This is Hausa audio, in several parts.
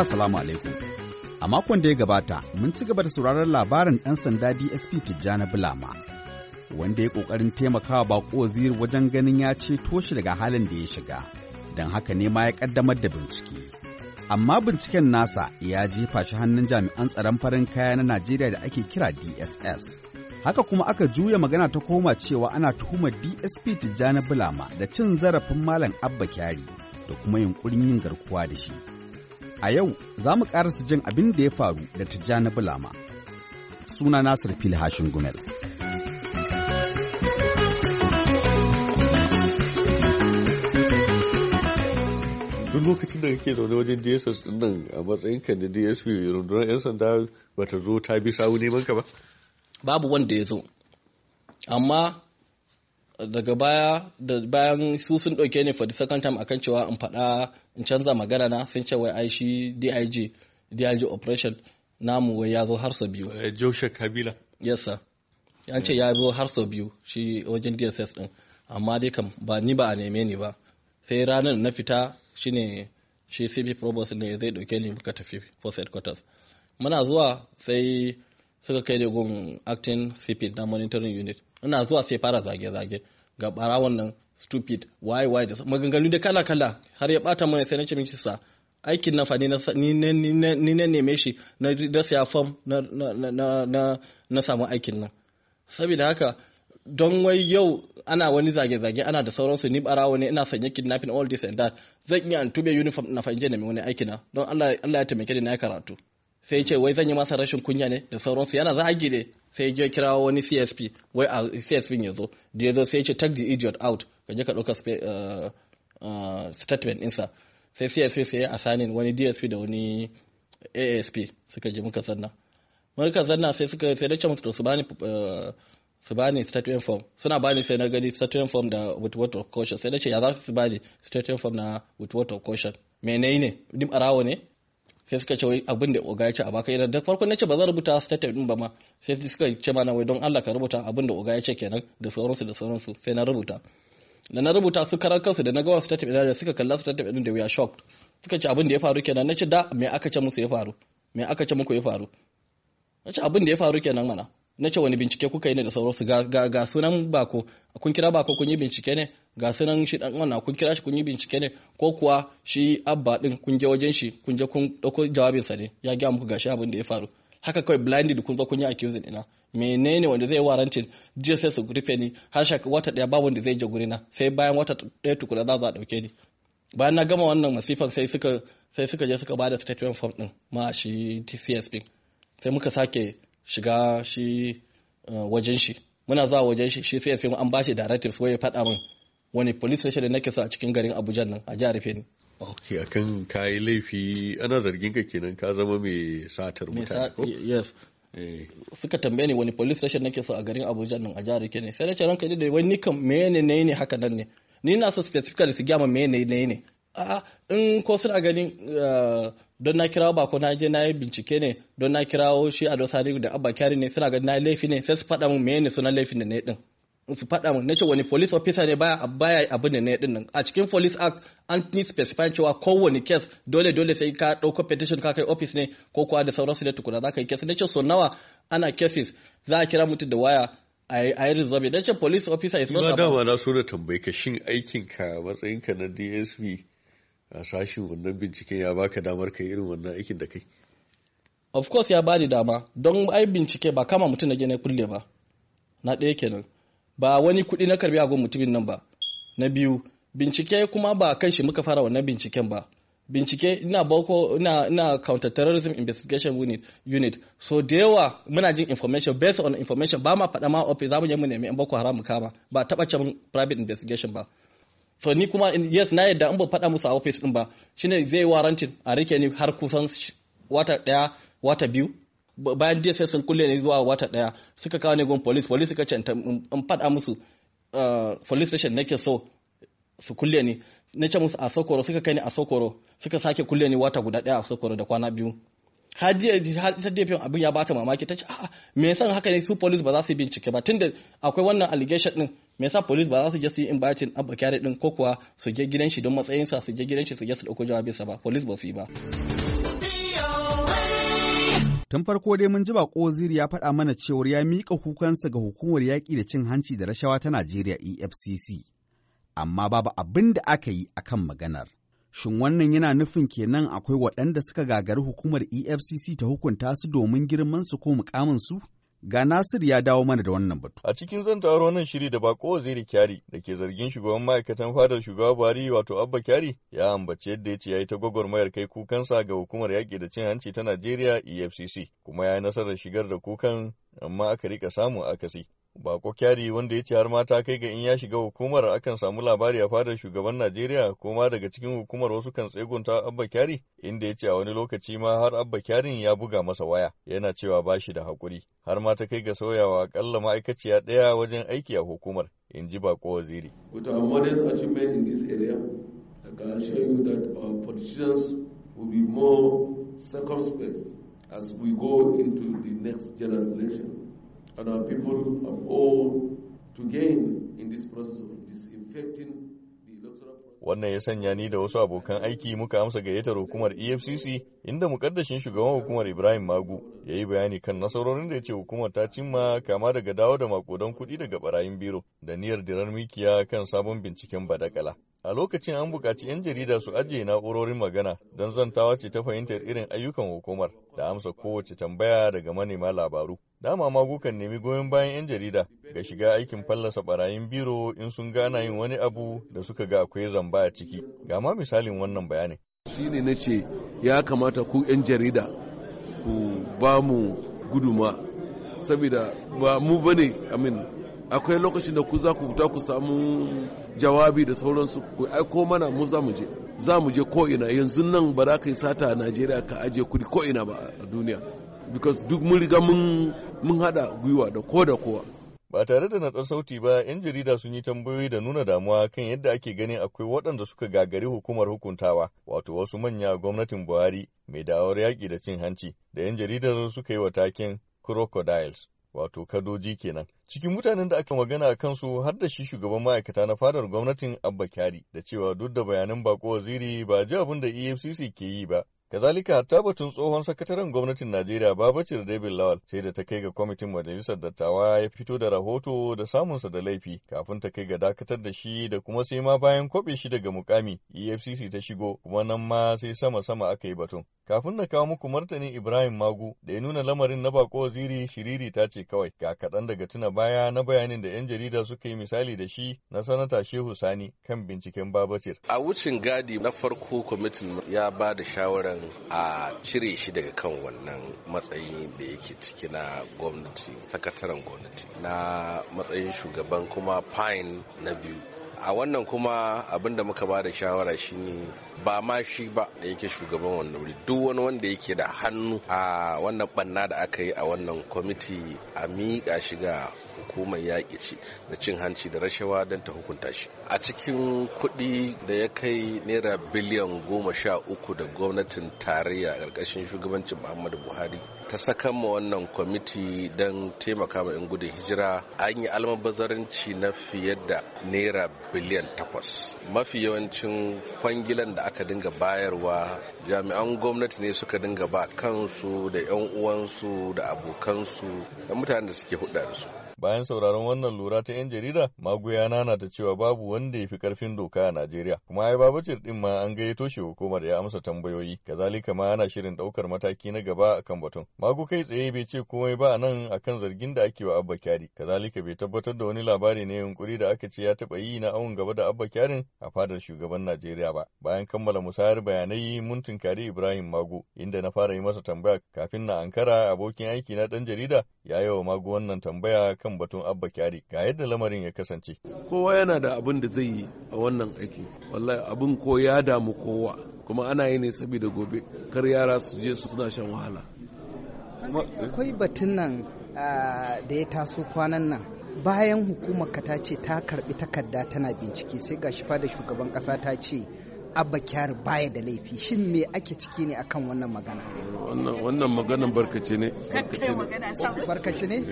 Jama'a salamu alaikum. A makon da ya gabata, mun ci gaba da sauraron labarin ɗan sanda DSP Tijjani Bulama, wanda ya ƙoƙarin taimakawa baƙo waziri wajen ganin ya ceto shi daga halin da ya shiga, don haka ne ma ya ƙaddamar da bincike. Amma binciken nasa ya jefa shi hannun jami'an tsaron farin kaya na Najeriya da ake kira DSS. Haka kuma aka juya magana ta koma cewa ana tuhumar DSP Tijjani Bulama da cin zarafin Malam Abba Kyari da kuma yunkurin yin garkuwa da shi. A yau za mu ƙarasa jin abin da ya faru da Tijjani Bulama. Suna Nasir Fili Hashin Gumel. duk lokacin da kake zaune wajen DSS ɗin nan a matsayinka na DSP rundunar 'yan sanda bata zo ta bi sawu neman ka ba? Babu wanda ya zo. Amma daga baya da bayan su sun ɗauke ni for the second time akan cewa in faɗa in canza magana na sun ce wai ai shi DIG DIG operation namu wai ya zo har sau biyu. Joshua Kabila. Yes sir. An ce ya zo har sau biyu shi wajen DSS din. Amma dai kam ba ni ba a neme ni ba. Sai ranar na fita shine shi CP Provost ne zai ɗauke ni muka tafi Force Headquarters. Muna zuwa sai suka kai da gun acting CP na monitoring unit. Ina zuwa sai fara zage-zage ga barawon nan stupid why why da maganganu da kala-kala. Har ya bata mana sai na ce miki sa aikin na fa ni na neme shi na da siya form na samu aikin nan. Saboda haka don wai yau ana wani zage-zage ana da sauransu ni barawo ne ina sanye kidnapping all this and that zan iya an tube uniform na fanje na mai wani aiki na don Allah ya taimake ni na karatu. Sai ce wai zan yi masa rashin kunya ne? Da sauransu. Yana zagi ne. Sai ya kira wani CSP wai a CSP ya zo. Da ya zo sai ya ce take the idiot out. Ka je ka ɗauka statement ɗinsa. Sai CSP sai ya assigning wani DSP da wani ASP suka je muka zanna. Muka zanna sai suka sai da musu su bani su bani statement form. Suna bani sai na gani statement form da with word of caution. Sai da ce ya za su bani statement form na with word of caution? Menene dim arawo ne. Sai suka ce abin da oga ya ce a baka idan da farko na ce ba zan rubuta statement din ba ma. Sai suka ce mana wai don Allah ka rubuta abin da oga ya ce kenan da sauransu da sauransu. Sai na rubuta. Da na rubuta su karar kansu da na gawa statement da suka kalla statement din da we are shocked. Suka ce abin da ya faru kenan. Na ce da me aka ce musu ya faru? Me aka ce muku ya faru? Na ce abin da ya faru kenan mana. Na ce wani bincike kuka yi ne da sauransu. Ga sunan bako. Kun kira bako kun yi bincike ne? Ga sunan shi dan wannan kun kira shi kun yi bincike ne? Ko kuwa shi abba din kun je wajen shi kun je kun ɗauko jawabin sa ne? Ya ga muku gashi abin da ya faru. Haka kawai blinded kun zo kun yi accusing ina. Menene wanda zai warantin jiya sai su rufe ni. Har shaka wata ɗaya ba wanda zai je gurina. Sai bayan wata ɗaya tukuna za a ɗauke ni. Bayan na gama wannan masifan sai suka sai suka je suka ba da statement form din ma shi TCSP sai muka sake shiga shi wajen shi muna zuwa wajen shi shi sai ya an ba shi directives wai ya faɗa min wani police station da nake so a cikin garin Abuja nan a jihar Feni. Ok, akan kayi laifi ana zargin ka kenan ka zama mai satar mutane ko? Yes. Suka tambaye ni wani police station nake so a garin Abuja nan a jihar Feni. Sai na ce ranka da wani kan mene ne ne haka nan ne. Ni na so specifically su gyama mene ne ne. A in ko suna ganin don na kirawo ba ko na je na yi bincike ne don na kirawo shi a dosari da abba kyari ne suna ganin na yi laifi ne sai su faɗa min mene sunan laifin da ne din. su faɗa min nace wani police officer ne baya baya abin da ne ɗin nan. A cikin police act an ni specify cewa kowane case dole dole sai ka ɗauko petition ka kai office ne ko kuwa da sauransu da tukuna za ka yi case. Nace so nawa ana cases za a kira mutum da waya a yi resolve nace police officer is not about dama na so da tambayi ka shin aikin ka matsayin ka na DSP a sashin wannan binciken ya baka damar kai irin wannan aikin da kai. Of course ya bani dama. Don ai bincike ba kama mutum na je kulle ba. Na ɗaya kenan. Ba wani kuɗi na karɓi agon mutumin nan ba. Na biyu bincike kuma ba kan shi muka fara wannan binciken ba. Bincike ina boko ina ina counter terrorism investigation unit unit. So da yawa muna jin information based on information ba ma faɗa ma office za mu je mu nemi yan boko haram kama. Ba taɓa can private investigation ba. So ni kuma yes na yadda an ba faɗa musu a office din ba shine zai warantin a riƙe ni har kusan wata ɗaya wata biyu. Bayan jiya sai sun kulle ne zuwa wata ɗaya suka kawo ne gun police police suka ce in faɗa musu police station nake so su kulle ni. Na ce musu a sokoro suka kai ni a sokoro suka sake kulle ni wata guda ɗaya a sokoro da kwana biyu. Har ta gefen abin ya bata mamaki ta ce a'a me yasa haka ne su police ba za su yi bincike ba? Tunda akwai wannan allegation din me yasa police ba za su je su yi inviting abba kyari din ko kuwa su je gidan shi don matsayinsa su je gidan shi su je su ɗauko jawabinsa ba police ba su yi ba Tun farko dai mun ji bako ziri ya faɗa mana cewar ya miƙa kukansa ga hukumar yaƙi da cin hanci da rashawa ta Najeriya EFCC, amma babu abin da aka yi akan maganar. Shin wannan yana nufin kenan akwai waɗanda suka gagari hukumar EFCC ta hukunta su domin girman su ko mukamin su? Ga Nasir ya dawo mana da wannan batu. A cikin zantawar wannan shiri da bako waziri Kyari da ke zargin shugaban ma'aikatan fadar shugaba Buhari wato Abba Kyari ya ambaci yadda ya ce ya yi ta gwagwarmayar kai kukansa ga hukumar yaƙi da cin hanci ta Najeriya EFCC kuma ya yi nasarar shigar da kukan amma aka riƙa samun akasi. Bako Kyari wanda ya ce har mata kai ga in ya shiga hukumar akan samu labari a fadar shugaban Najeriya ko ma daga cikin hukumar wasu kan tsegunta Abba Kyari inda ya ce a wani lokaci ma har Abba Kyarin ya buga masa waya yana cewa ba shi da haƙuri har ma ta kai ga sauyawa akalla ma'aikaciya ɗaya wajen aiki a hukumar in ji Bako Waziri. With our modest in this area, I can assure you that our politicians will be more circumspect as we go into the next general election. And our people have all to gain in this process of disinfecting. Wannan ya sanya ni da wasu abokan aiki muka amsa gayyatar hukumar EFCC inda mukaddashin shugaban hukumar Ibrahim Magu ya yi bayani kan nasarorin da ya ce hukumar ta cimma kama daga dawo da makudan kuɗi daga barayin biro da niyyar dirar mikiya kan sabon binciken badakala. A lokacin an buƙaci 'yan jarida su ajiye na'urorin magana don zantawa ce ta fahimtar irin ayyukan hukumar da amsa kowace tambaya daga manema labaru. Dama magukan nemi goyon bayan 'yan jarida ga shiga aikin fallasa barayin biro in sun gana yin wani abu da suka ga akwai zamba a ciki. Ga ma misalin wannan bayanin. Shi ne na ce ya kamata ku 'yan jarida ku ba mu guduma saboda ba mu ba ne amin akwai lokacin da ku za ku fita ku samu jawabi da sauransu ku aiko mana mu za mu je za mu je ko'ina yanzu nan ba za ka yi sata a najeriya ka ajiye kuɗi ko'ina ba a duniya because duk mun riga mun hada gwiwa da ko da kowa ba tare da natsar sauti ba 'yan jarida sun yi tambayoyi da nuna damuwa kan yadda ake ganin akwai waɗanda suka gagari hukumar hukuntawa wato wasu manya gwamnatin buhari mai da'awar yaƙi da cin hanci da 'yan jaridar suka yi wa taken crocodiles wato kadoji kenan. Cikin mutanen da aka magana a kansu har da shi shugaban ma'aikata na fadar gwamnatin Abba Kyari da cewa duk da bayanan bako waziri ba ji abin da EFCC ke yi ba. Kazalika hatta batun tsohon sakataren gwamnatin Najeriya Babacir David Lawal sai da ta kai ga kwamitin majalisar dattawa ya fito da rahoto da samunsa da laifi kafin ta kai ga dakatar da shi da kuma sai ma bayan kwabe shi daga mukami EFCC ta shigo kuma nan ma sai sama-sama aka yi batun. Kafin na kawo muku martanin Ibrahim Magu da ya nuna lamarin na bako waziri shiriri ta ce kawai ga kaɗan daga tuna baya na bayanin da 'yan jarida suka yi misali da shi na sanata Shehu Sani kan binciken Babacir. A wucin gadi na farko kwamitin ya ba da shawarar a cire shi daga kan wannan matsayi da yake ciki na gwamnati sakataren gwamnati na matsayin shugaban kuma fine na biyu. A wannan kuma abin da muka ba da shawara shine ba ma shi ba da yake shugaban wannan wuri. Duk wani wanda yake da hannu a wannan banna da aka yi a wannan kwamiti a miƙa shi ga hukumar yaƙi ci da cin hanci da rashawa don ta hukunta shi. A cikin kuɗi da ya kai naira biliyan goma sha uku da gwamnatin tarayya ƙarƙashin shugabancin muhammadu buhari ta sakan ma wannan kwamiti don taimaka ma 'yan gudun hijira an yi almabazaranci na fiye da naira biliyan takwas. Mafi yawancin kwangilan da aka dinga bayarwa jami'an gwamnati ne suka dinga ba kansu da 'yan uwansu da abokansu da mutanen da suke hudda da su. Bayan sauraron wannan lura ta 'yan jarida magoya nana ta cewa babu wanda ya fi ƙarfin doka a najeriya. Kuma ai babacir din ma an gayyato shi hukumar ya amsa tambayoyi. Kazalika ma ana shirin ɗaukar mataki na gaba akan batun. Magu kai tsaye bai ce komai ba nan akan zargin da ake wa abba kyari. Kazalika bai tabbatar da wani labari na yunkuri da aka ce ya taba yi na awon gaba da abba kyarin a fadar shugaban najeriya ba. Bayan kammala musayar bayanai mun tunkari ibrahim magu inda na fara yi masa tambaya kafin na ankara abokin aiki na dan jarida ya yi wa magu wannan tambaya kan batun abba kyari ga yadda lamarin ya kasance. Kowa yana da abin da zai yi a wannan aiki. Wallahi abin ko ya damu kowa kuma ana yi ne saboda gobe kar yara su je su suna shan wahala. Akwai batun nan da ya taso kwanan nan. Bayan hukumar ka ta ce ta karɓi takarda tana bincike sai ga shi da shugaban kasa ta ce abba kyari baya da laifi. Shin me ake ciki ne akan wannan magana? Wannan wannan maganan barkace ne. Barkaci ne.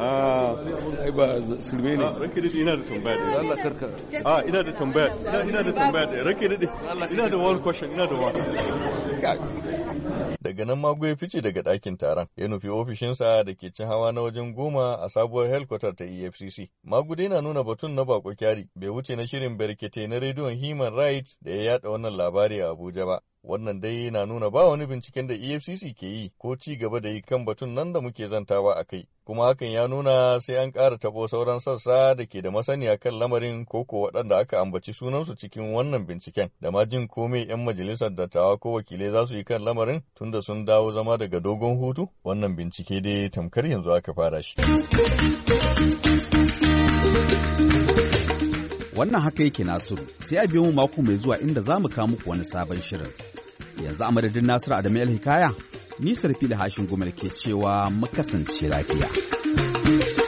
ai ba sulme ne. Ranke daɗe ina da tambaya da Allah kar ka. A ina da tambaya ina ina da tambaya da ranke daɗe. Ina da one question ina da one. Daga nan Mago ya fice daga ɗakin taron, ya nufi ofishinsa da ke cin hawa na wajen goma a sabuwar helkwatar ta EFCC. Mago dai na nuna batun na bako kyari, bai wuce na shirin berkete na rediyon Human Rights da ya yada wannan labari a Abuja ba. Wannan dai na nuna ba wani binciken da EFCC ke yi ko ci gaba da yi kan batun nan da muke zantawa a kai. Kuma hakan ya nuna sai an ƙara tabo sauran sassa da ke da masaniya kan lamarin ko ko waɗanda aka ambaci sunansu cikin wannan binciken da ma jin komai 'yan majalisar dattawa ko wakilai za su yi kan lamarin tunda sun dawo zama daga dogon hutu. Wannan bincike dai tamkar yanzu aka fara shi. Wannan haka yake Nasiru, sai a biyo mu mako mai zuwa inda za mu kawo muku wani sabon shirin. Yanzu a madadin Nasiru Adamu El Hikaya, nisar fili hashin gumar ke cewa mu kasance lafiya.